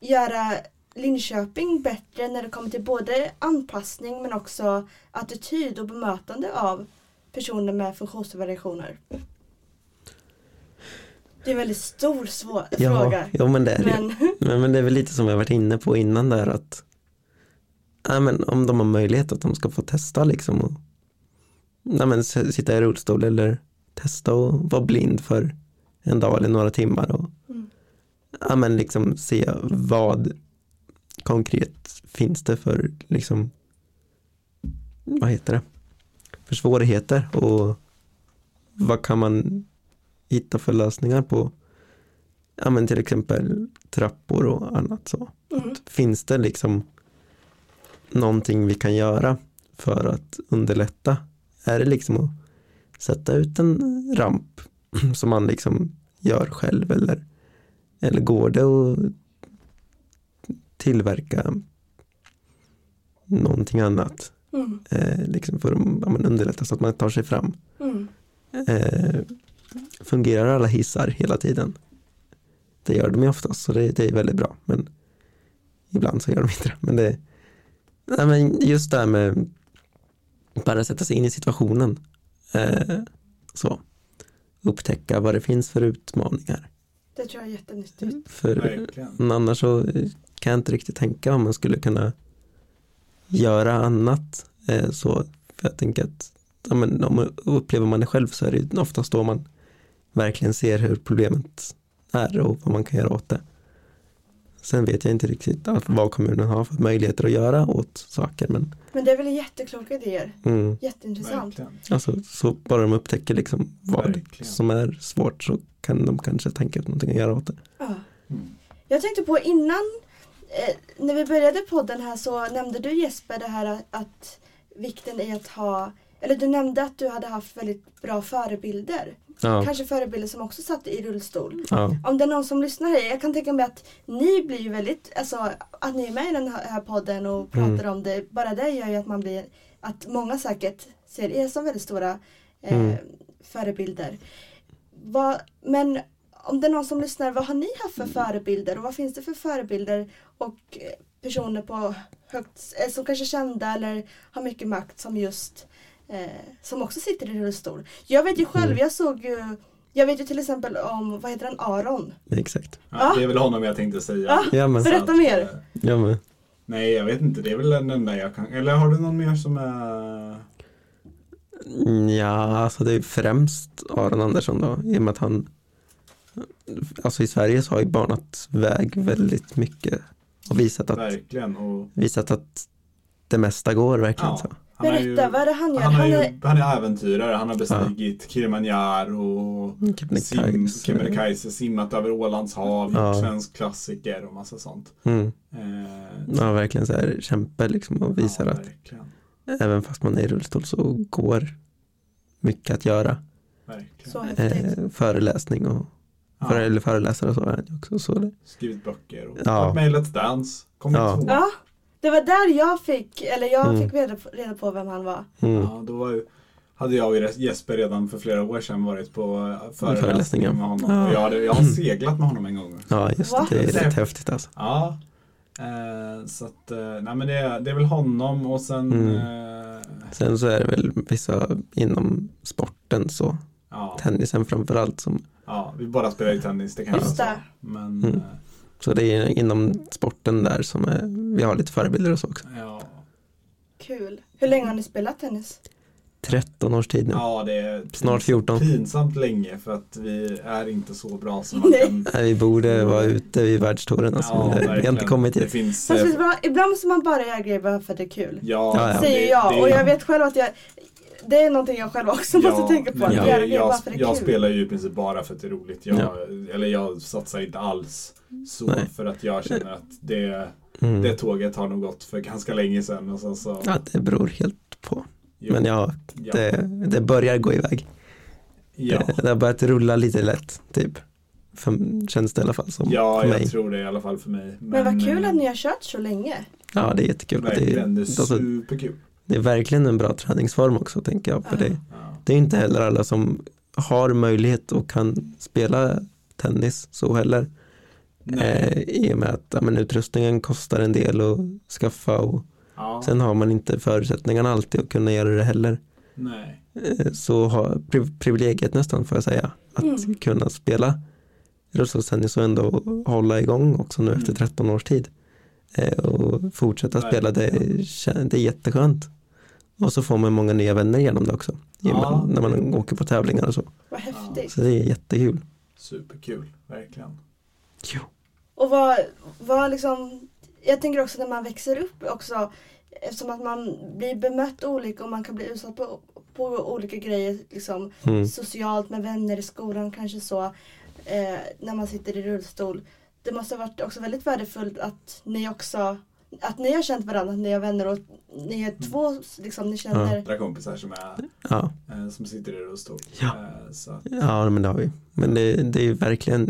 göra Linköping bättre när det kommer till både anpassning men också attityd och bemötande av personer med funktionsvariationer? Det är en väldigt stor svår Ja, fråga. ja men det är det. Men Men, det är väl lite som jag varit inne på innan där att ja, men om de har möjlighet att de ska få testa liksom och ja, men, sitta i rullstol eller testa och vara blind för en dag eller några timmar och Mm. ja, men liksom se vad konkret finns det för liksom vad heter det för svårigheter och vad kan man hitta för lösningar på ja men till exempel trappor och annat så. mm, Finns det liksom någonting vi kan göra för att underlätta? Är det liksom att sätta ut en ramp som man liksom gör själv eller, eller går det att tillverka någonting annat mm, eh, liksom för att underlätta så att man tar sig fram? mm. Eh, fungerar alla hissar hela tiden? Det gör de ju oftast så det, det är väldigt bra men ibland så gör de inte det. Men, det, nej, men just det här med bara sätta sig in i situationen. Eh, så. Upptäcka vad det finns för utmaningar. Det tror jag är jättenyttigt. För Verkligen. annars så kan jag inte riktigt tänka om man skulle kunna göra annat. Eh, så för jag tänker att ja, men om man upplever man det själv så är det ju oftast då man verkligen ser hur problemet är och vad man kan göra åt det. Sen vet jag inte riktigt vad kommunen har för möjligheter att göra åt saker men Men det är väl jättekloka idéer. mm, Jätteintressant. Verkligen. alltså, så bara de upptäcker liksom vad Verkligen. som är svårt så kan de kanske tänka ut någonting att göra åt det. Ja. Mm. Jag tänkte på innan, eh, när vi började podden här så nämnde du Jesper det här att, att vikten i att ha, eller du nämnde att du hade haft väldigt bra förebilder. Ja, Kanske förebilder som också satt i rullstol. ja, Om det är någon som lyssnar här, jag kan tänka mig att ni blir ju väldigt, alltså att ni är med i den här podden och pratar Mm. om det, bara det gör ju att man blir, att många säkert ser er som väldigt stora eh, Mm. förebilder. Vad, men om det är någon som lyssnar, vad har ni haft för förebilder och vad finns det för förebilder och eh, personer på högt, eh, som kanske är kända eller har mycket makt som just eh, som också sitter i rullstol. Jag vet ju själv, Mm. jag såg ju jag vet ju till exempel om, vad heter han, Aron? Exakt. Ja. Det är väl honom jag tänkte säga. Ja. Berätta mer. eh, ja, men. Nej, jag vet inte. Det är väl den enda jag kan. Eller har du någon mer som är... Mm, Ja, alltså det är främst Aron Andersson då, i och med att han Alltså i Sverige så har ju banat väg väldigt mycket och visat att, Verkligen. Och, visat att det mesta går verkligen ja, så. han är Berätta, ju, vad är det han gör? han, har Han ju, är, han är äventyrare. Han har bestigit Kilimanjaro och sim, Kebnekaise. Kebnekaise, simmat över Ålands hav, Ja. svensk klassiker och massa sånt. Mm. Eh, Ja, verkligen så här kämpe liksom och visar ja, att även fast man är i rullstol så går mycket att göra. verkligen. så häftigt. Eh, föreläsning och Ja, för, eller föreläsare och så är han också. Så det, Skrivit böcker och Ja. med i Let's Dance. Kommit Ja. två. Ja, det var där jag fick, eller jag Mm. fick reda på, reda på vem han var. mm. Ja, då var ju, hade jag och Jesper redan för flera år sedan varit på eh, Föreläsningar. med honom. Ja. Och jag, hade, jag har seglat med honom en gång. Ja, just det. Det är Det- rätt häftigt alltså. Ja. Eh, så att, eh, nej men det, är- det är väl honom och sen Mm. eh, Sen så är det väl vissa inom sporten så, ja, tennisen framförallt som, ja, vi båda spelar ju tennis, det kan jag Just säga. det. Men Mm. eh, så det är inom sporten där som är, vi har lite förebilder och så också. ja, Kul. Hur länge har ni spelat tennis? 13 års tid nu. ja, det är Snart 14. pinsamt länge för att vi är inte så bra som man Nej. kan. Nej, vi borde vara ute vid världstouren alltså, men det, vi har inte kommit Det dit. finns, Fast eh, ibland måste man bara göra grejer bara för att det är kul. ja, Ja, ja. Säger det- jag. det- och jag vet själv att jag det är någonting jag själv också måste tänka på. men Ja. jag, jag, jag kul. spelar ju i princip bara för att det är roligt. Jag, Ja. Eller jag satsar inte alls så Nej. för att jag känner att det, Mm. det tåget har nog gått för ganska länge sedan. Och sen så, Ja, det beror helt på. jo, Men ja, ja, det, det börjar gå iväg. ja, Det, det har börjat rulla lite lätt, typ. För, känns det i alla fall som ja, för jag mig. tror det i alla fall för mig. Men vad kul att ni har kört så länge. Ja, det är jättekul. Det är, Verkligen, det är superkul. Det är verkligen en bra träningsform också, tänker jag. För Ja. det, det är inte heller alla som har möjlighet och kan spela tennis så heller. Eh, I och med att ja, men, utrustningen kostar en del att skaffa och Ja, sen har man inte förutsättningarna alltid att kunna göra det heller. nej. Eh, så har priv- privilegiet nästan får jag säga att Mm. kunna spela rullstolstennis och ändå hålla igång också nu Mm. efter 13 års tid. Eh, och fortsätta spela, det, det är jätteskönt. Och så får man många nya vänner genom det också. Ja. När man åker på tävlingar och så. Vad häftigt. Så det är jättekul. Superkul, verkligen. Jo. Och vad, vad liksom, jag tänker också när man växer upp också, eftersom att man blir bemött olika och man kan bli utsatt på, på olika grejer liksom Mm. socialt med vänner i skolan kanske så, eh, när man sitter i rullstol. Det måste ha varit också väldigt värdefullt att ni också, att ni har känt varandra, att ni är vänner och ni är två, liksom ni känner, Andra kompisar som, är, Ja, eh, som sitter i rullstol. Ja. Eh, Så ja, men det har vi. Men det, det är ju verkligen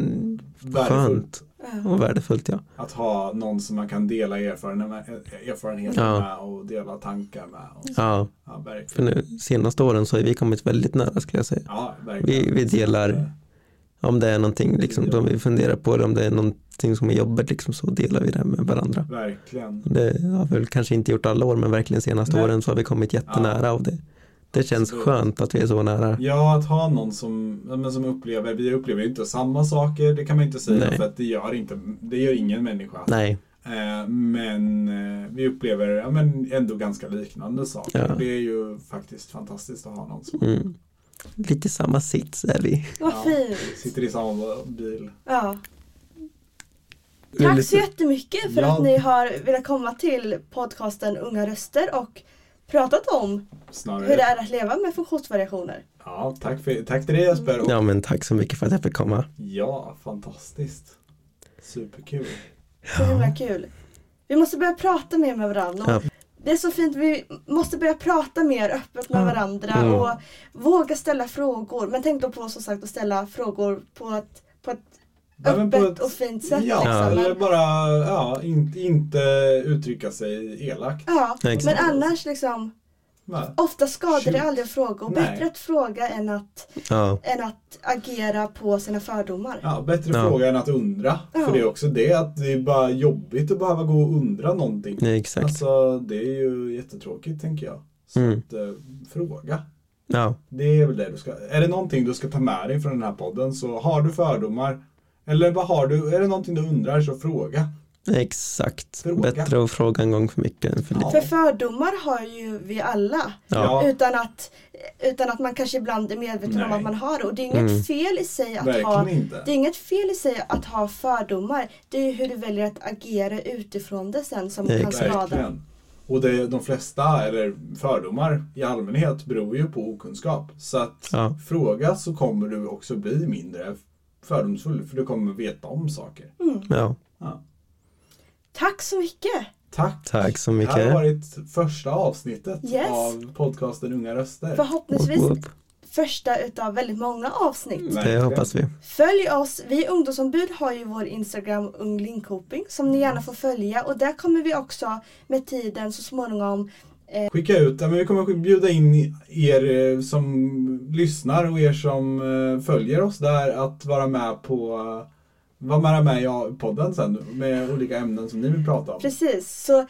värdefullt skönt och värdefullt ja. att ha någon som man kan dela erfarenheter med, erfarenheter Ja. med och dela tankar med. Ja, Ja, verkligen. för nu senaste åren så har vi kommit väldigt nära skulle jag säga. Ja, verkligen. Vi- vi delar- eh, Om det är någonting liksom, som vi funderar på eller om det är någonting som är jobbigt liksom, så delar vi det med varandra. Verkligen. Det har vi väl kanske inte gjort alla år men verkligen senaste Nej. åren så har vi kommit jättenära och det, det känns Absolut. skönt att vi är så nära. Ja, att ha någon som, ja, men som upplever, vi upplever inte samma saker, det kan man inte säga Nej. för att det gör, inte, det gör ingen människa. Nej, Eh, men eh, vi upplever ja, men ändå ganska liknande saker. Ja. Det är ju faktiskt fantastiskt att ha någon som mm. Lite samma sits är vi. Vad Ja. fint. sitter i samma bil. Ja. Tack lite- så jättemycket för Ja. att ni har velat komma till podcasten Unga Röster och pratat om Snarare. hur det är att leva med funktionsvariationer. Ja, tack, för, tack till dig Jesper. Och, Ja men tack så mycket för att jag fick komma. ja, fantastiskt. Superkul. Så himla kul. Vi måste börja prata mer med varandra. Ja. Det är så fint, vi måste börja prata mer öppet med Ja. varandra Mm. och våga ställa frågor. Men tänk då på som sagt att ställa frågor på ett, på ett men på öppet ett- och fint sätt. Ja, liksom. eller Men, bara ja, inte, inte uttrycka sig elakt. ja. Exakt. men annars liksom Nej. Ofta skadar Shoot. det aldrig att fråga och Nej. bättre att fråga än att, Ja, än att agera på sina fördomar. Ja, bättre Ja. fråga än att undra. Ja. För det är också det att det är bara jobbigt att behöva gå och undra någonting. nej, exakt. Alltså det är ju jättetråkigt tänker jag. Så Mm. att, eh, fråga. Ja, Det är väl det du ska. Är det någonting du ska ta med dig från den här podden så har du fördomar. Eller vad har du? Är det någonting du undrar så fråga. Exakt. Fråga. Bättre att fråga en gång för mycket än för lite. Ja. För fördomar har ju vi alla. Ja. Utan, att, utan att man kanske ibland är medveten om Nej. att man har det. Och det är inget Mm. fel i sig att Verkligen ha inte. det är inget fel i sig att ha fördomar. Det är ju hur du väljer att agera utifrån det sen som Nej, kan skada. Och det, de flesta, eller fördomar i allmänhet, beror ju på okunskap. Så att Ja. fråga så kommer du också bli mindre fördomsfull. För du kommer veta om saker. Ja, Ja. Tack så mycket! Tack! tack så Det här har mycket. varit första avsnittet Yes. av podcasten Unga Röster. Förhoppningsvis Woop, woop. första utav väldigt många avsnitt. Det hoppas vi. Följ oss, vi ungdomsombud har ju vår Instagram Ung Linkoping som ni gärna får följa och där kommer vi också med tiden så småningom Skicka ut, men vi kommer bjuda in er eh, som lyssnar och er som eh, följer oss där att vara med på vara med, med i podden sen med olika ämnen som ni vill prata om. Precis, så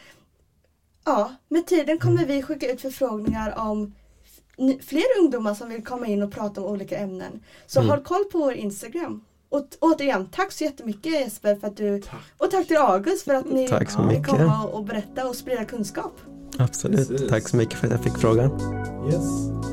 ja, med tiden kommer vi skicka ut förfrågningar om fler ungdomar som vill komma in och prata om olika ämnen. Så Mm. håll koll på vår Instagram. Och återigen, tack så jättemycket Jesper för att du Tack. och tack till August för att ni Tack så mycket. komma och berätta och sprida kunskap. Absolut. Precis. Tack så mycket för att jag fick frågan. Yes.